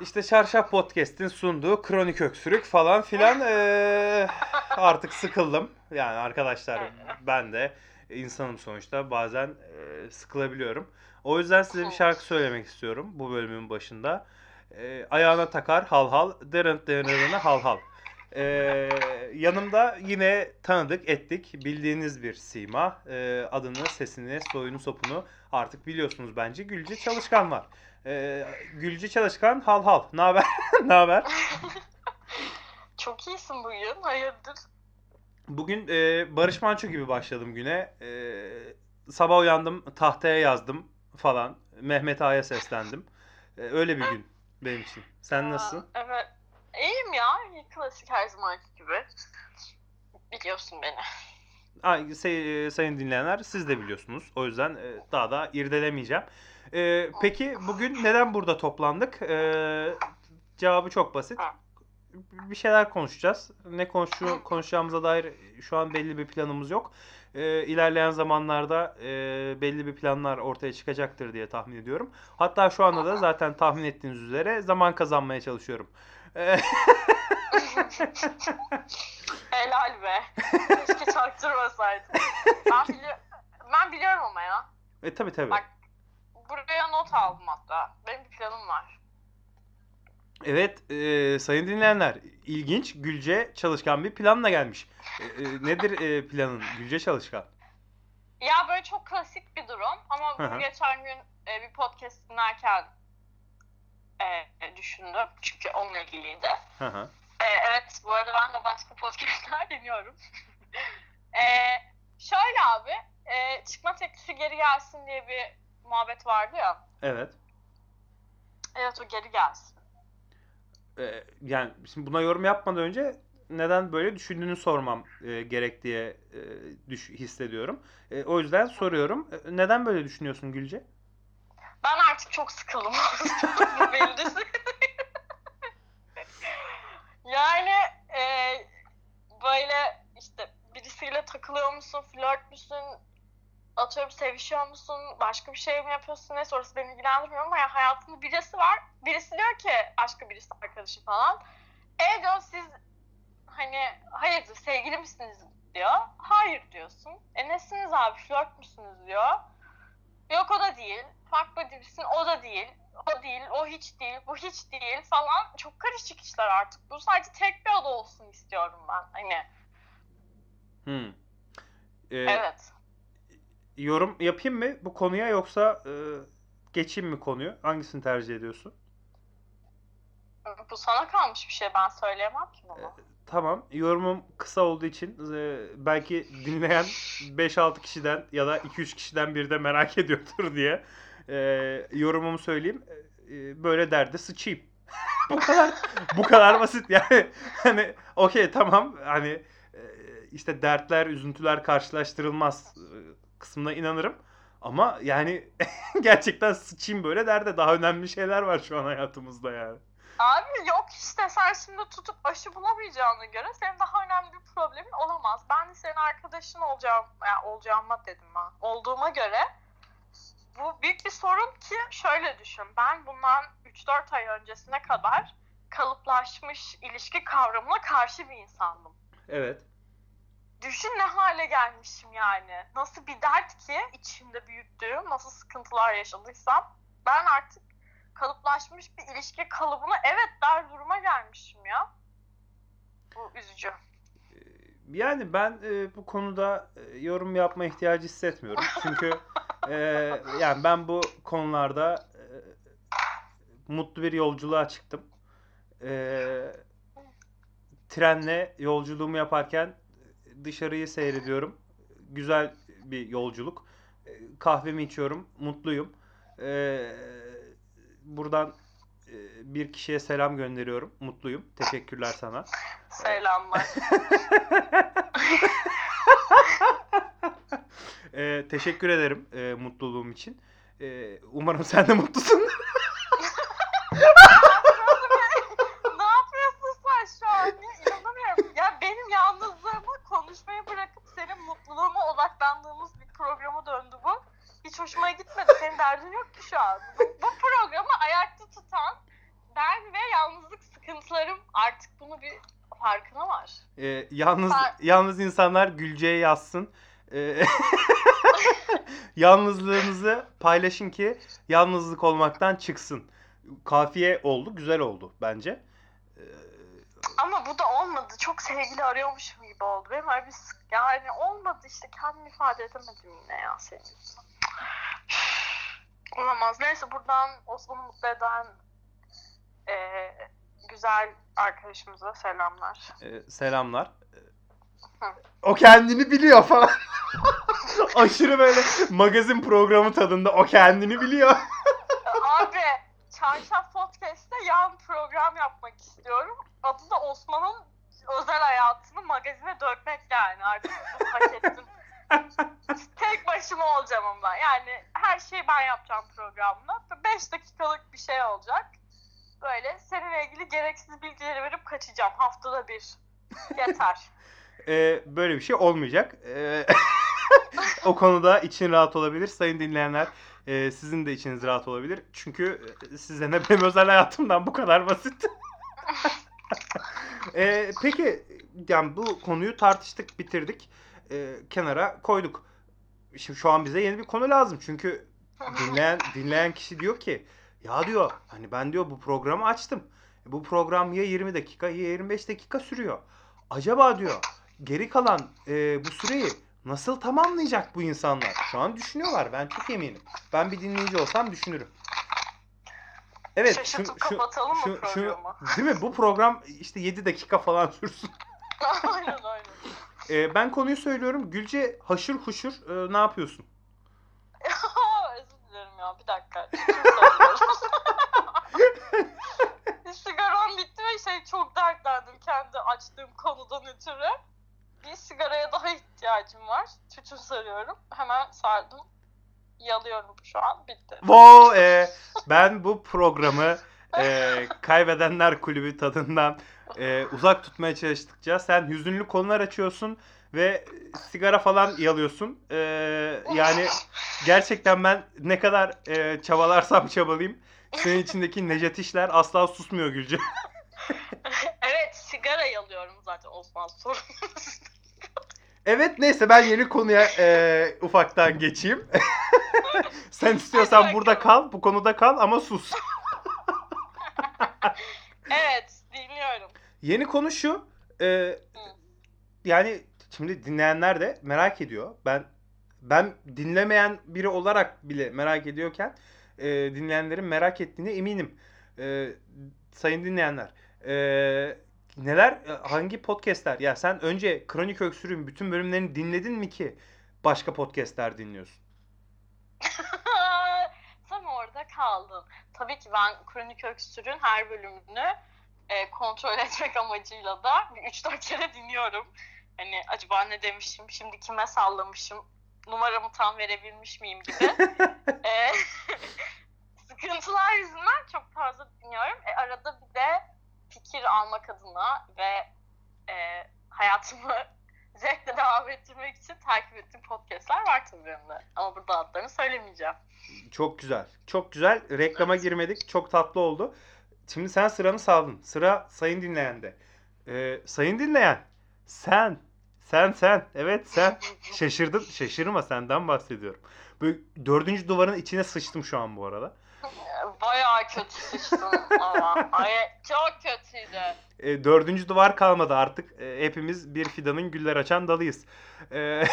İşte Çarşaf Podcast'in sunduğu kronik öksürük falan filan eee, artık sıkıldım. Yani arkadaşlar ben de insanım sonuçta bazen eee, sıkılabiliyorum. O yüzden size bir şarkı söylemek istiyorum bu bölümün başında. Eee, ayağına takar hal hal, derent derent hal hal. Eee, yanımda yine tanıdık ettik bildiğiniz bir sima. Eee, adını, sesini, soyunu, sopunu artık biliyorsunuz bence. Gülce Çalışkan var. Ee, Gülce Çalışkan hal hal. Ne haber? Ne haber? Çok iyisin bugün. Hayırdır? Bugün e, Barış Manço gibi başladım güne. E, sabah uyandım, tahtaya yazdım falan. Mehmet Ağa'ya seslendim. E, öyle bir gün benim için. Sen Aa, nasılsın? Evet. İyiyim ya. Klasik her zamanki gibi. Biliyorsun beni. Ay, say- e, sayın dinleyenler siz de biliyorsunuz. O yüzden e, daha da irdelemeyeceğim. E, peki bugün neden burada toplandık? E, cevabı çok basit. Bir şeyler konuşacağız. Ne konuşu konuşacağımıza dair şu an belli bir planımız yok. E, ilerleyen zamanlarda e, belli bir planlar ortaya çıkacaktır diye tahmin ediyorum. Hatta şu anda da zaten tahmin ettiğiniz üzere zaman kazanmaya çalışıyorum. Helal be. Keşke çaktırmasaydın. Ben, bili- ben biliyorum ama ya. e tabii tabii. Bak. Buraya not aldım hatta. Benim bir planım var. Evet, e, sayın dinleyenler, ilginç, Gülce Çalışkan bir planla gelmiş. E, e, nedir e, planın Gülce Çalışkan? Ya böyle çok klasik bir durum ama Hı hı. bunu geçen gün e, bir podcast dinlerken e, düşündüm. Çünkü onunla ilgiliydi. Hı hı. Ee, evet, bu arada ben de başka podcastler dinliyorum. ee, şöyle abi, e, çıkma teklifi geri gelsin diye bir muhabbet vardı ya. Evet. Evet, o geri gelsin. E, yani şimdi buna yorum yapmadan önce neden böyle düşündüğünü sormam e, gerek diye e, düş, hissediyorum. E, o yüzden soruyorum. E, neden böyle düşünüyorsun Gülce? Ben artık çok sıkıldım. Bu yani e, böyle işte birisiyle takılıyor musun, flört müsün, atıyorum sevişiyor musun, başka bir şey mi yapıyorsun neyse orası beni ilgilendirmiyor ama ya hayatında birisi var. Birisi diyor ki başka birisi arkadaşı falan. E diyor siz hani hayırdır sevgili misiniz diyor. Hayır diyorsun. E nesiniz abi flört müsünüz diyor. Yok o da değil. Farklı birisin o da değil. O değil, o hiç değil, bu hiç değil falan. Çok karışık işler artık. Bu sadece tek bir oda olsun istiyorum ben. Hani Hmm. E, evet. Yorum yapayım mı bu konuya yoksa e, geçeyim mi konuyu? Hangisini tercih ediyorsun? Bu sana kalmış bir şey ben söyleyemem ki bunu. Tamam. Yorumum kısa olduğu için e, belki dinleyen 5-6 kişiden ya da 2-3 kişiden biri de merak ediyordur diye e, yorumumu söyleyeyim. E, böyle derdi sıçayım. bu kadar bu kadar basit yani. Hani okey tamam hani e, işte dertler, üzüntüler karşılaştırılmaz e, kısmına inanırım. Ama yani gerçekten sıçayım böyle derde daha önemli şeyler var şu an hayatımızda yani. Abi yok işte sen şimdi tutup aşı bulamayacağına göre senin daha önemli bir problemin olamaz. Ben de senin arkadaşın olacağım, yani olacağıma dedim ben. Olduğuma göre bu büyük bir sorun ki şöyle düşün. Ben bundan 3-4 ay öncesine kadar kalıplaşmış ilişki kavramına karşı bir insandım. Evet. Düşün ne hale gelmişim yani. Nasıl bir dert ki içimde büyüttüğüm, nasıl sıkıntılar yaşadıysam ben artık kalıplaşmış bir ilişki kalıbına evet der duruma gelmişim ya. Bu üzücü. Yani ben e, bu konuda e, yorum yapma ihtiyacı hissetmiyorum. Çünkü e, yani ben bu konularda e, mutlu bir yolculuğa çıktım. E, trenle yolculuğumu yaparken dışarıyı seyrediyorum. Güzel bir yolculuk. E, kahvemi içiyorum, mutluyum. E, buradan e, bir kişiye selam gönderiyorum. Mutluyum. Teşekkürler sana. Selamlar. Ee, teşekkür ederim e, mutluluğum için. Ee, umarım sen de mutlusun. ne yapıyorsun sen şu an? İnanamıyorum. Ya benim yalnızlığımı konuşmayı bırakıp senin mutluluğuna odaklandığımız bir programa döndü bu. Hiç hoşuma gitmedi. Senin derdin yok ki şu an. Bu, bu programı ayakta tutan ben ve artık bunu bir farkına var. Ee, yalnız Ben- yalnız insanlar Gülce'ye yazsın. Ee, yalnızlığınızı paylaşın ki yalnızlık olmaktan çıksın. Kafiye oldu, güzel oldu bence. Ee, Ama bu da olmadı. Çok sevgili arıyormuşum gibi oldu. Benim öyle bir sık- yani olmadı işte kendimi ifade edemedim yine ya senin yüzünden. Olamaz. Neyse buradan Osman'ı mutlu eden eee, güzel arkadaşımıza selamlar. e, selamlar. O kendini biliyor falan. Aşırı böyle magazin programı tadında o kendini biliyor. Abi Çarşaf Podcast'te yan program yapmak istiyorum. Adı da Osman'ın özel hayatını magazine dökmek yani artık bunu hak ettim. Tek başıma olacağım ama yani her şeyi ben yapacağım programda. 5 dakikalık bir şey olacak. Böyle seninle ilgili gereksiz bilgileri verip kaçacağım haftada bir. Yeter. Ee, böyle bir şey olmayacak. Ee, o konuda için rahat olabilir. Sayın dinleyenler e, sizin de içiniz rahat olabilir. Çünkü e, size ne benim özel hayatımdan bu kadar basit. Ee, peki yani bu konuyu tartıştık, bitirdik. Ee, kenara koyduk. Şimdi şu an bize yeni bir konu lazım. Çünkü dinleyen dinleyen kişi diyor ki ya diyor hani ben diyor bu programı açtım. Bu program ya 20 dakika ya 25 dakika sürüyor. Acaba diyor geri kalan e, bu süreyi nasıl tamamlayacak bu insanlar? Şu an düşünüyorlar. Ben çok eminim. Ben bir dinleyici olsam düşünürüm. Evet. şu- Şaşırtıp şu- kapatalım mı şu- şu- değil mi? Bu program işte 7 dakika falan sürsün. aynen aynen. E, ben konuyu söylüyorum. Gülce haşır huşur e, ne yapıyorsun? Özür dilerim ya bir dakika. Sigaram bitti ve şey çok dertlendim kendi açtığım konudan ötürü. Bir sigaraya daha ihtiyacım var. Tütün sarıyorum. Hemen sardım. Yalıyorum şu an. Bitti. Wow, e, ben bu programı e, Kaybedenler Kulübü tadından e, uzak tutmaya çalıştıkça sen hüzünlü konular açıyorsun ve sigara falan yalıyorsun. E, yani gerçekten ben ne kadar e, çabalarsam çabalayayım senin içindeki Necati işler asla susmuyor Gülce. evet sigara yalıyorum zaten Osman sorun. Evet neyse ben yeni konuya e, ufaktan geçeyim. sen istiyorsan burada kal, bu konuda kal ama sus. evet dinliyorum. Yeni konu şu. e, yani şimdi dinleyenler de merak ediyor. Ben ben dinlemeyen biri olarak bile merak ediyorken e, dinleyenlerin merak ettiğine eminim. E, sayın dinleyenler. e, neler hangi podcastler? Ya sen önce Kronik Öksürüğün bütün bölümlerini dinledin mi ki başka podcastler dinliyorsun? Tam orada kaldın. Tabii ki ben Kronik Öksür'ün her bölümünü e, kontrol etmek amacıyla da bir 3-4 kere dinliyorum. Hani acaba ne demişim, şimdi kime sallamışım, numaramı tam verebilmiş miyim gibi. e, sıkıntılar yüzünden çok fazla dinliyorum. E, arada bir de fikir almak adına ve e, hayatımı zevkle devam ettirmek için takip ettiğim podcastler var tabii benim de. Ama burada adlarını söylemeyeceğim. Çok güzel. Çok güzel. Reklama girmedik. Çok tatlı oldu. Şimdi sen sıranı saldın. Sıra sayın dinleyende. Ee, sayın dinleyen. Sen. Sen sen. Evet sen. Şaşırdın. Şaşırma senden bahsediyorum. Böyle dördüncü duvarın içine sıçtım şu an bu arada. Bayağı kötü sıçtın ama. Ay, çok kötüydü. Ee, dördüncü duvar kalmadı artık. Ee, hepimiz bir fidanın güller açan dalıyız. Ee,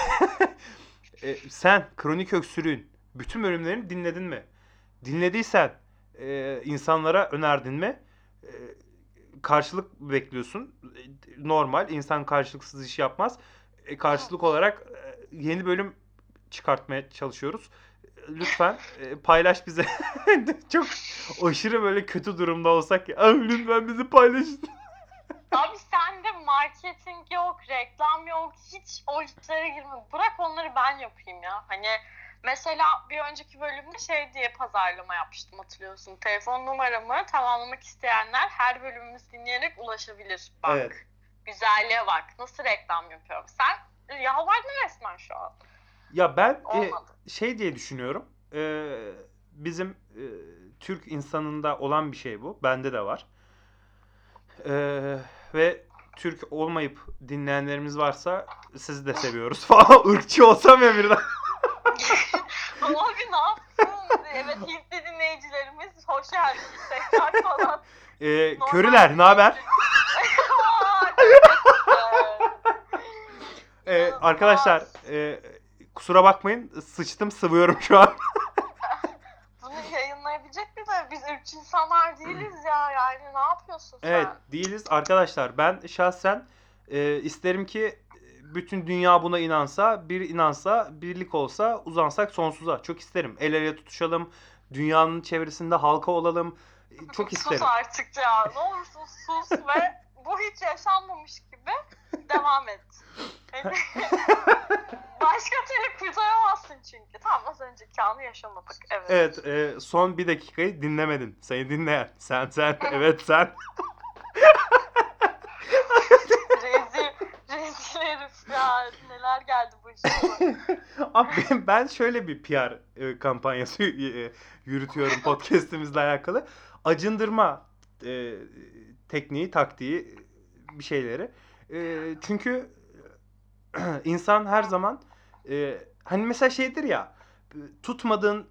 e, sen kronik öksürüğün bütün bölümlerini dinledin mi? Dinlediysen e, insanlara önerdin mi? E, karşılık bekliyorsun. E, Normal. insan karşılıksız iş yapmaz. E, karşılık olarak e, yeni bölüm çıkartmaya çalışıyoruz. Lütfen e, paylaş bize. Çok aşırı böyle kötü durumda olsak ya. "Abi Lütfen bizi paylaşın. Abi sende marketing yok, reklam yok, hiç o işlere girme. Bırak onları ben yapayım ya. Hani mesela bir önceki bölümde şey diye pazarlama yapmıştım hatırlıyorsun. Telefon numaramı tamamlamak isteyenler her bölümümüzü dinleyerek ulaşabilir. Bak. Evet. Güzelliğe bak. Nasıl reklam yapıyorum? Sen yalvardın resmen şu an. Ya ben e, şey diye düşünüyorum. E, bizim e, Türk insanında olan bir şey bu. Bende de var. Ee, ve Türk olmayıp dinleyenlerimiz varsa sizi de seviyoruz falan. Irkçı olsam ya birden. Abi ne yaptın? Evet Hintli dinleyicilerimiz hoş geldiniz tekrar falan. Normal körüler ne haber? Ee, arkadaşlar e, kusura bakmayın sıçtım sıvıyorum şu an. Bunu yayınlayabilecek mi de biz ırkçı insanlar değiliz ya yani ne yapıyorsun sen? Evet değiliz arkadaşlar. Ben şahsen e, isterim ki bütün dünya buna inansa, bir inansa, birlik olsa, uzansak sonsuza. Çok isterim. El ele tutuşalım, dünyanın çevresinde halka olalım. E, Çok isterim. Sus artık ya ne olursun sus ve bu hiç yaşanmamış gibi devam et. Başka türlü kurtaramazsın çünkü. Tamam az önceki anı yaşamadık. Evet. Evet, e, son bir dakikayı dinlemedin. Seni dinleyen. Sen, sen, evet sen. Rezil, rezil herif ya. Neler geldi bu işe. Abi ben- ben şöyle bir PR e, kampanyası e, yürütüyorum podcast'imizle alakalı. Acındırma e, tekniği, taktiği, bir şeyleri. E, çünkü insan her zaman e, hani mesela şeydir ya tutmadığın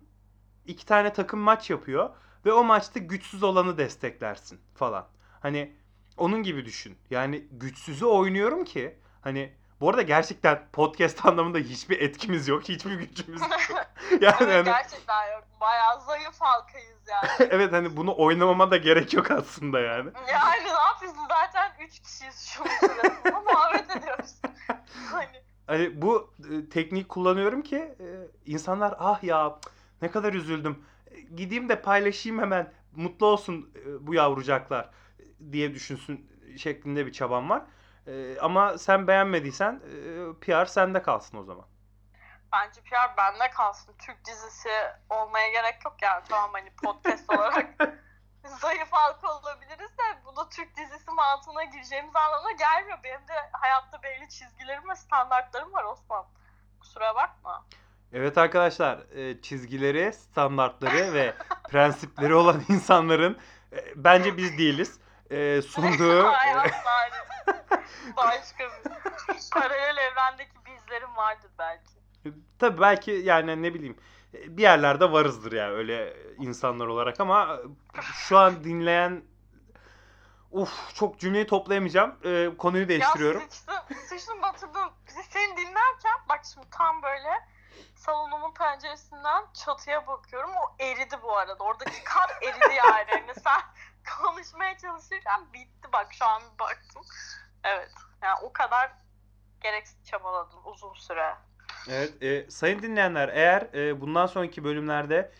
iki tane takım maç yapıyor ve o maçta güçsüz olanı desteklersin falan. Hani onun gibi düşün. Yani güçsüzü oynuyorum ki hani bu arada gerçekten podcast anlamında hiçbir etkimiz yok. Hiçbir gücümüz yok. Yani evet hani, gerçekten yok. Bayağı zayıf halkayız yani. evet hani bunu oynamama da gerek yok aslında yani. Yani ne yapıyorsun 3 kişiyiz şu sırasında muhabbet ediyoruz. Hani Hani bu e, tekniği kullanıyorum ki e, insanlar ah ya ne kadar üzüldüm. E, Gideyim de paylaşayım hemen mutlu olsun e, bu yavrucaklar e, diye düşünsün şeklinde bir çabam var. E, ama sen beğenmediysen e, PR sende kalsın o zaman. bence PR bende kalsın. Türk dizisi olmaya gerek yok yani. Tamam hani podcast olarak zayıf halka olabiliriz de bu da Türk dizisi mantığına gireceğimiz anlamına gelmiyor. Benim de hayatta belli çizgilerim ve standartlarım var Osman. Kusura bakma. Evet arkadaşlar e, çizgileri, standartları ve prensipleri olan insanların e, bence biz değiliz. E, sunduğu. Başka bir paralel evrendeki bizlerim vardır belki. Tabii belki yani ne bileyim bir yerlerde varızdır ya öyle insanlar olarak ama şu an dinleyen Uf çok cümleyi toplayamayacağım. Ee, konuyu değiştiriyorum. Ya sıçtın batırdın. Bizi seni dinlerken bak şimdi tam böyle salonumun penceresinden çatıya bakıyorum. O eridi bu arada. Oradaki kar eridi yani. yani sen konuşmaya çalışırken bitti bak şu an bir baktım. Evet. Yani o kadar gereksiz çabaladın uzun süre. Evet, e, sayın dinleyenler eğer e, bundan sonraki bölümlerde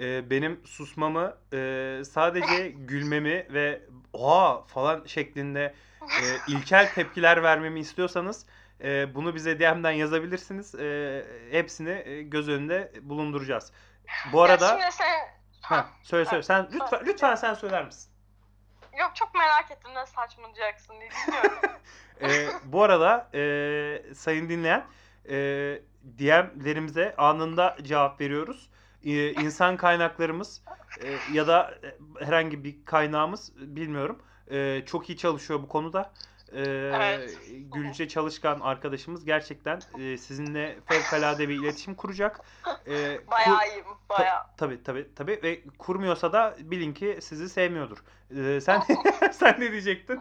e, benim susmamı e, sadece gülmemi ve oha falan şeklinde e, ilkel tepkiler vermemi istiyorsanız e, bunu bize DM'den yazabilirsiniz. E, hepsini e, göz önünde bulunduracağız. Bu Ya arada şimdi sen... ha, söyle söyle sen lütfen lütfen sen söyler misin? Yok çok merak ettim ne saçmalayacaksın diye dinliyorum. Ee, bu arada e, sayın dinleyen e, DM'lerimize anında cevap veriyoruz. E, insan kaynaklarımız e, ya da herhangi bir kaynağımız bilmiyorum. E, çok iyi çalışıyor bu konuda. E, Evet. Gülce Çalışkan arkadaşımız gerçekten e, sizinle fevkalade bir iletişim kuracak. E, Bayağı iyiyim. Ta- Bayağı. tabii tabii tabii ve kurmuyorsa da bilin ki sizi sevmiyordur. E, sen sen ne diyecektin?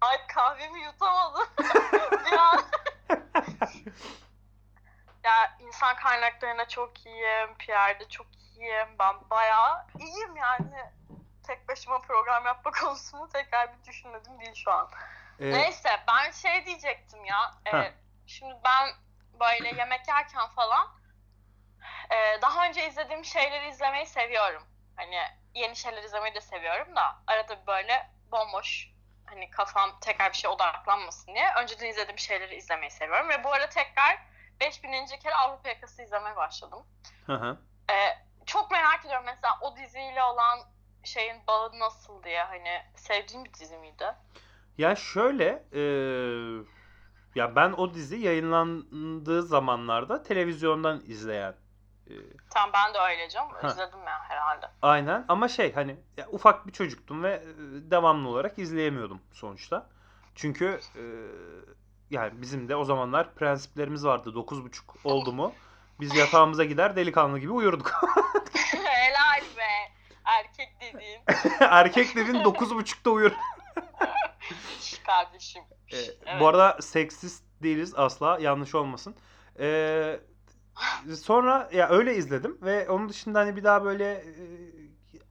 Ay kahvemi yutamadım. bir an. ya insan kaynaklarına çok iyiyim. PR'de çok iyiyim. Ben bayağı iyiyim yani. Tek başıma program yapma konusunu tekrar bir düşünmedim değil şu an. E, Neyse ben şey diyecektim ya. e, şimdi ben böyle yemek yerken falan e, daha önce izlediğim şeyleri izlemeyi seviyorum. Hani yeni şeyler izlemeyi de seviyorum da arada bir böyle bomboş hani kafam tekrar bir şeye odaklanmasın diye önceden izlediğim şeyleri izlemeyi seviyorum. Ve bu ara tekrar 5000. kere Avrupa Yakası izlemeye başladım. Hı hı. E, çok merak ediyorum mesela o diziyle olan şeyin bağı nasıl diye hani sevdiğim bir dizi miydi? Ya şöyle, eee, ya ben o dizi yayınlandığı zamanlarda televizyondan izleyen Ee, Tamam ben de öyle canım. Ha. İzledim ya herhalde. aynen ama şey hani ya, ufak bir çocuktum ve e, devamlı olarak izleyemiyordum sonuçta. Çünkü e, yani bizim de o zamanlar prensiplerimiz vardı. 9.30 oldu mu biz yatağımıza gider delikanlı gibi uyurduk. Helal be. Erkek dediğin. Erkek dediğin 9.30'da uyur. Kardeşim. Ee, Evet. Bu arada seksist değiliz asla yanlış olmasın. Ee, sonra ya öyle izledim ve onun dışında hani bir daha böyle e,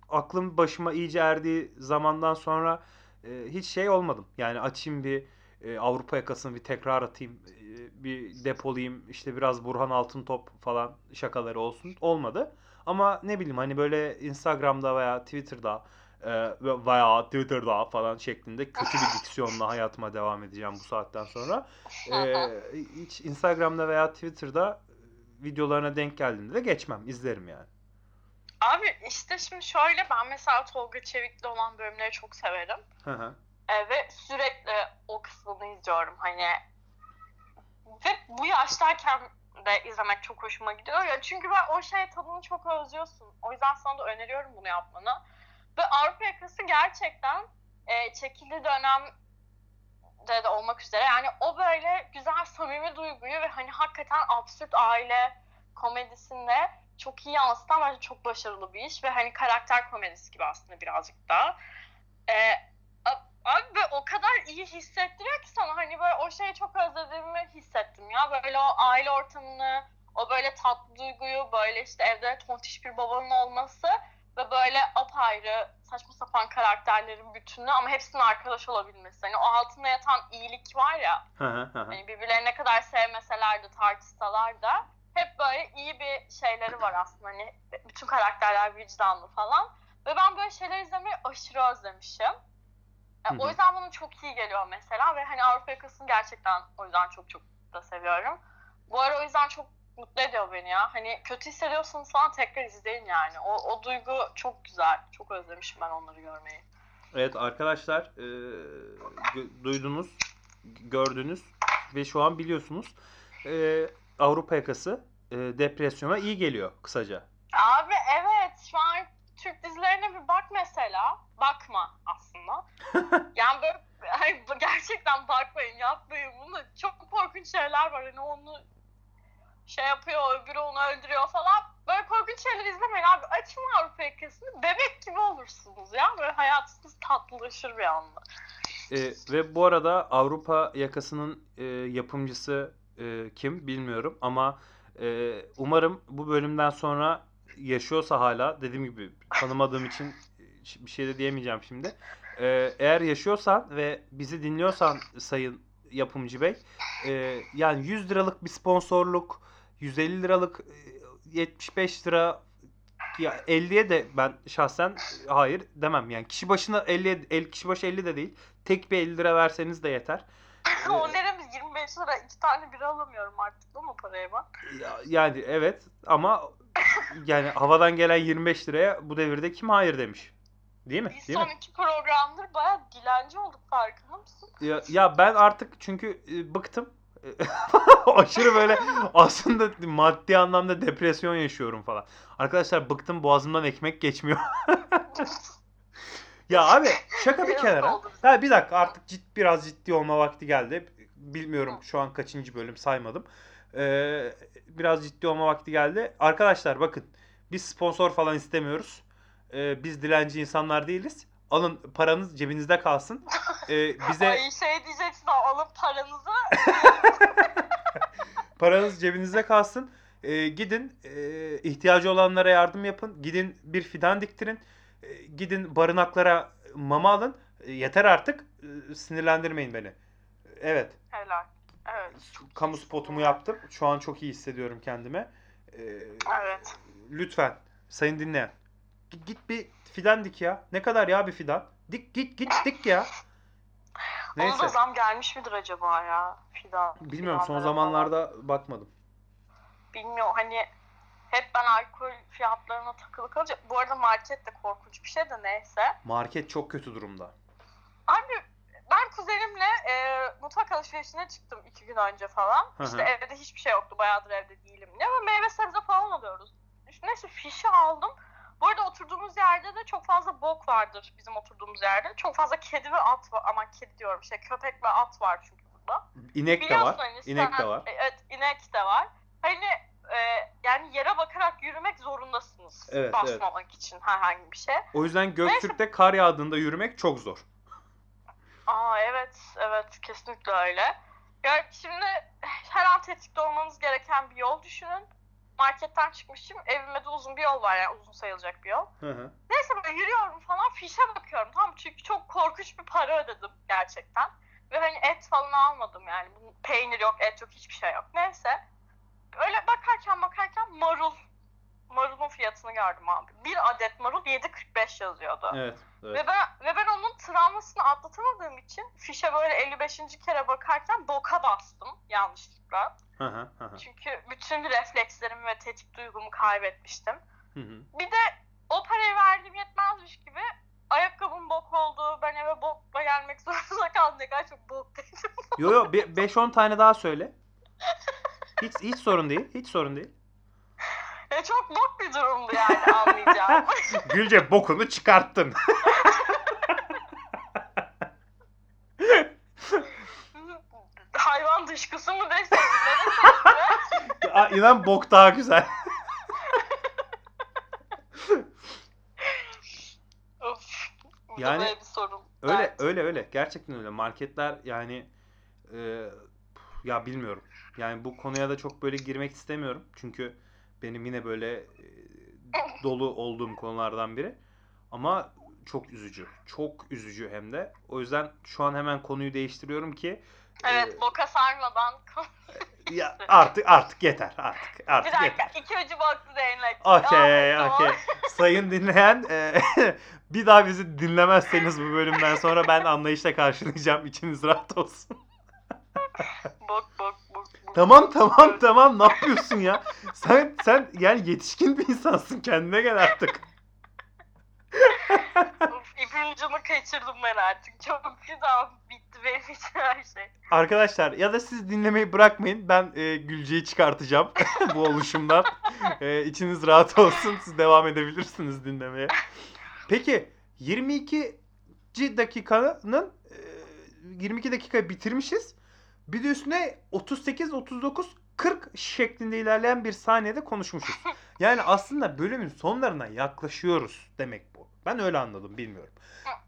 aklım başıma iyice erdiği zamandan sonra e, hiç şey olmadım. Yani açayım bir e, Avrupa yakasını bir tekrar atayım, e, bir depolayayım, işte biraz Burhan Altıntop falan şakaları olsun. Olmadı. Ama ne bileyim hani böyle Instagram'da veya Twitter'da e, ve- veya Twitter'da falan şeklinde kötü bir diksiyonla hayatıma devam edeceğim bu saatten sonra. E, hiç Instagram'da veya Twitter'da videolarına denk geldiğinde de geçmem, izlerim yani. Abi işte şimdi şöyle ben mesela Tolga Çevik'le olan bölümleri çok severim. Hı hı. Ee, ve sürekli o kısmını izliyorum hani. Ve bu yaştayken de izlemek çok hoşuma gidiyor ya. Çünkü ben o şey tadını çok özlüyorsun. O yüzden sana da öneriyorum bunu yapmanı. Ve Avrupa Yakası gerçekten e, çekildiği dönemde de olmak üzere. Yani o böyle güzel samimi duyguyu ve hani hakikaten absürt aile komedisinde çok iyi yansıtan bence çok başarılı bir iş ve hani karakter komedisi gibi aslında birazcık da. Ee, abi böyle o kadar iyi hissettiriyor ki sana. Hani böyle o şeyi çok özlediğimi hissettim ya. Böyle o aile ortamını o böyle tatlı duyguyu böyle işte evde tontiş bir babanın olması ve böyle apayrı saçma sapan karakterlerin bütünü ama hepsinin arkadaş olabilmesi. Hani o altında yatan iyilik var ya. Hani birbirlerini ne kadar sevmeseler de tartışsalar da hep böyle iyi bir şeyleri var aslında. Hani bütün karakterler vicdanlı falan. Ve ben böyle şeyler izlemeyi aşırı özlemişim. E, Hı hı. O yüzden bana çok iyi geliyor mesela ve hani Avrupa Yakası'nı gerçekten o yüzden çok çok da seviyorum. Bu ara o yüzden çok mutlu ediyor beni ya. Hani kötü hissediyorsanız falan tekrar izleyin yani. O, o duygu çok güzel. Çok özlemişim ben onları görmeyi. Evet arkadaşlar e, gö- duydunuz, gördünüz ve şu an biliyorsunuz. E, Avrupa yakası e, depresyona iyi geliyor kısaca. Abi evet şu an Türk dizilerine bir bak mesela. Bakma aslında. yani böyle bu- gerçekten bakmayın yapmayın bunu. Çok korkunç şeyler var. Hani onu şey yapıyor öbürü onu öldürüyor falan. Böyle korkunç şeyler izlemeyin abi. Açın Avrupa yakasını bebek gibi olursunuz ya. Böyle hayatınız tatlılaşır bir anda. E, ve bu arada Avrupa yakasının e, yapımcısı e, kim bilmiyorum ama e, umarım bu bölümden sonra yaşıyorsa hala dediğim gibi tanımadığım için e, bir şey de diyemeyeceğim şimdi. E, eğer yaşıyorsan ve bizi dinliyorsan sayın yapımcı bey e, yani 100 liralık bir sponsorluk 150 liralık e, 75 lira ya 50'ye de ben şahsen e, hayır demem yani kişi başına 50 el kişi başı 50 de değil tek bir 50 lira verseniz de yeter. Ee, o neremiz 25 lira iki tane bira alamıyorum artık değil mi paraya bak. Ya- Yani evet ama yani havadan gelen 25 liraya bu devirde kim hayır demiş. Değil mi? Biz Değil son mi? iki programdır bayağı dilenci olduk farkında mısın? Ya, ya ben artık çünkü e, bıktım. Aşırı böyle aslında maddi anlamda depresyon yaşıyorum falan. Arkadaşlar bıktım boğazımdan ekmek geçmiyor. Ya abi şaka bir kenara. Ha bir dakika artık cid, biraz ciddi olma vakti geldi. Bilmiyorum şu an kaçıncı bölüm saymadım. Ee, biraz ciddi olma vakti geldi. Arkadaşlar bakın biz sponsor falan istemiyoruz. Ee, biz dilenci insanlar değiliz. Alın paranız cebinizde kalsın. Ee, bize Ay şey diyeceksin alın paranızı. paranız cebinizde kalsın. Ee, gidin e, ihtiyacı olanlara yardım yapın. Gidin bir fidan diktirin. Ee, gidin barınaklara mama alın. Ee, yeter artık. Ee, sinirlendirmeyin beni. Evet. Helal. Evet. Kamu spotumu yaptım. Şu an çok iyi hissediyorum kendime. Ee, Evet. lütfen sayın dinleyen. Git, bir fidan dik ya. Ne kadar ya bir fidan? Dik git git dik ya. Ona da Neyse. zam gelmiş midir acaba ya? Fidan. Bilmiyorum son zamanlarda bakmadım. falan. Bilmiyorum hani hep ben alkol fiyatlarına takılı kalacak. Bu arada market de korkunç bir şey de neyse. Market çok kötü durumda. Abi ben kuzenimle e, mutfak alışverişine çıktım iki gün önce falan. Hı hı. İşte evde hiçbir şey yoktu. Bayağıdır evde değilim diye. Ama meyve sebze falan alıyoruz. etmiştim. Neyse fişi aldım. Bu arada oturduğumuz yerde de çok fazla bok vardır bizim oturduğumuz yerde. Çok fazla kedi ve at var. Aman kedi diyorum şey köpek ve at var çünkü burada. İnek de Biliyorsun var. hani İnek sen- de var. e, Evet inek de var. Hani e, yani yere bakarak yürümek zorundasınız. Evet, basmamak için herhangi bir şey. O yüzden Göktürk'te kar yağdığında yürümek çok zor. Aa evet evet kesinlikle öyle. Yani şimdi her an tetikte olmanız gereken bir yol düşünün. Marketten çıkmışım. Evime de uzun bir yol var yani uzun sayılacak bir yol. Hı hı. Neyse böyle yürüyorum falan fişe bakıyorum tamam? Çünkü çok korkunç bir para ödedim gerçekten. Ve hani et falan almadım yani. Peynir yok, et yok, hiçbir şey yok. Neyse. Öyle bakarken bakarken marul. Marulun fiyatını gördüm abi. Bir adet marul 7.45 yazıyordu. Evet. evet. Ve ben, ve ben onun travmasını atlatamadığım için fişe böyle 55. kere bakarken boka bastım yanlışlıkla. Hı hı, hı hı, Çünkü bütün reflekslerimi ve tetik duygumu kaybetmiştim. hı hı. Bir de o parayı verdiğim yetmezmiş gibi ayakkabım bok oldu. Ben eve bokla gelmek zorunda kaldım. Ne kadar çok bok dedim. Yo yo 5-10 tane daha söyle. Hiç hiç sorun değil. Hiç sorun değil. Çok bok bir durumdu yani anlayacağım. Gülce bokunu çıkarttın. Hayvan dışkısı mı desek ne desek İnan bok daha güzel. Of. Yani da böyle bir sorun. Öyle Evet. öyle öyle. Gerçekten öyle. Marketler yani e, ya bilmiyorum. Yani bu konuya da çok böyle girmek istemiyorum. Çünkü benim yine böyle e, dolu olduğum konulardan biri. Ama çok üzücü. Çok üzücü hem de. O yüzden şu an hemen konuyu değiştiriyorum ki Evet, e, boka sarmadan. ya artık artık yeter. Artık bir artık dakika, yeter. iki ucu boklu değnek. Okey, okey. Sayın dinleyen, e, bir daha bizi dinlemezseniz bu bölümden sonra ben anlayışla karşılayacağım. İçiniz rahat olsun. Bok, bok. Tamam tamam tamam ne yapıyorsun ya? Sen sen yani yetişkin bir insansın kendine gel artık. İpin ucunu kaçırdım ben artık. Çok güzel bitti benim için her şey. Arkadaşlar ya da siz dinlemeyi bırakmayın. Ben e, Gülce'yi çıkartacağım bu oluşumdan. E, içiniz rahat olsun. Siz devam edebilirsiniz dinlemeye. Peki 22. dakikanın e, 22 dakika bitirmişiz. Bir de üstüne 38, 39, 40 şeklinde ilerleyen bir saniyede konuşmuşuz. Yani aslında bölümün sonlarına yaklaşıyoruz demek bu. Ben öyle anladım bilmiyorum.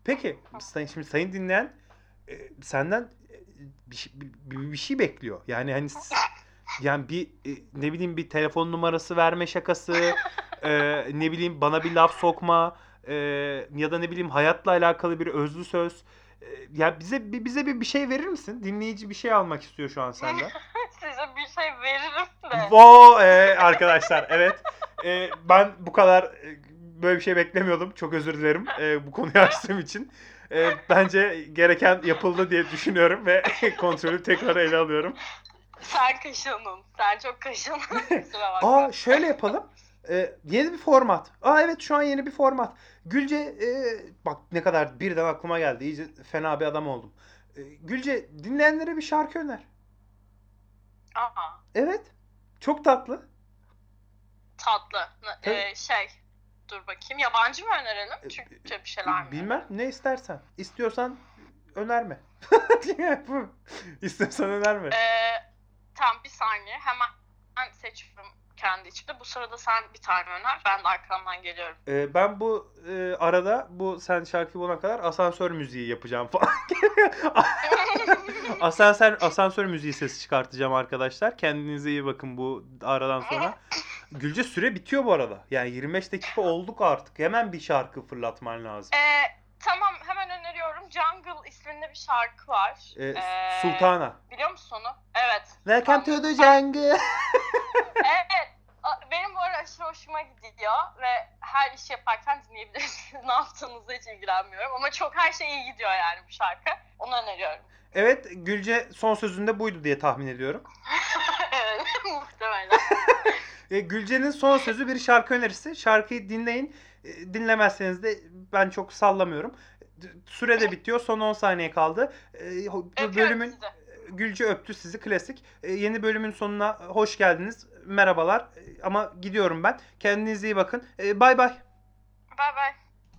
Peki sayın, şimdi sayın dinleyen e, senden e, bir, şey- bir, bir- şey bekliyor. Yani hani yani bir e, ne bileyim bir telefon numarası verme şakası, e, ne bileyim bana bir laf sokma e, ya da ne bileyim hayatla alakalı bir özlü söz. Ya bize bir bize bir bir şey verir misin? Dinleyici bir şey almak istiyor şu an senden. Size bir şey veririm de. Vo e, arkadaşlar evet. E, ben bu kadar e, böyle bir şey beklemiyordum. Çok özür dilerim e, bu konuyu açtığım için. E, bence gereken yapıldı diye düşünüyorum ve kontrolü tekrar ele alıyorum. Sen kaşındın. Sen çok kaşındın. Aa şöyle yapalım. E, yeni bir format. Aa evet şu an yeni bir format. Gülce e, bak ne kadar birden aklıma geldi. İyice fena bir adam oldum. E, Gülce dinleyenlere bir şarkı öner. Aa, Evet. Çok tatlı. tatlı. Ee, şey. Dur bakayım. Yabancı mı önerelim? Türkçe bir şeyler mi? Bilmem ne istersen. İstiyorsan önerme. İstiyorsan önerme. Ee, tamam bir saniye. Hemen seçiyorum kendi içimde. Bu sırada sen bir tane öner. Ben de arkamdan geliyorum. Ee, ben bu e, arada bu sen şarkı bulana kadar asansör müziği yapacağım falan. asansör asansör müziği sesi çıkartacağım arkadaşlar. Kendinize iyi bakın bu aradan sonra. Gülce süre bitiyor bu arada. Yani 25 dakika olduk artık. Hemen bir şarkı fırlatman lazım. Ee, tamam hemen öneriyorum. Jungle isminde bir şarkı var. Ee, Ee, Sultana. Biliyor musun onu? Evet. Welcome to the jungle. Evet. Benim bu ara aşırı hoşuma gidiyor ve her iş yaparken dinleyebilirsiniz. ne yaptığınızla hiç ilgilenmiyorum ama çok her şey iyi gidiyor yani bu şarkı. Onu öneriyorum. Evet Gülce son sözünde buydu diye tahmin ediyorum. evet, muhtemelen. E, Gülce'nin son sözü bir şarkı önerisi. Şarkıyı dinleyin. E, dinlemezseniz de ben çok sallamıyorum. Süre de bitiyor. Son 10 saniye kaldı. E, Öpüyorum bölümün sizi. Gülce öptü sizi klasik. E, yeni bölümün sonuna hoş geldiniz. Merhabalar. E, ama gidiyorum ben. Kendinize iyi bakın. E, bay bay. Bay bay.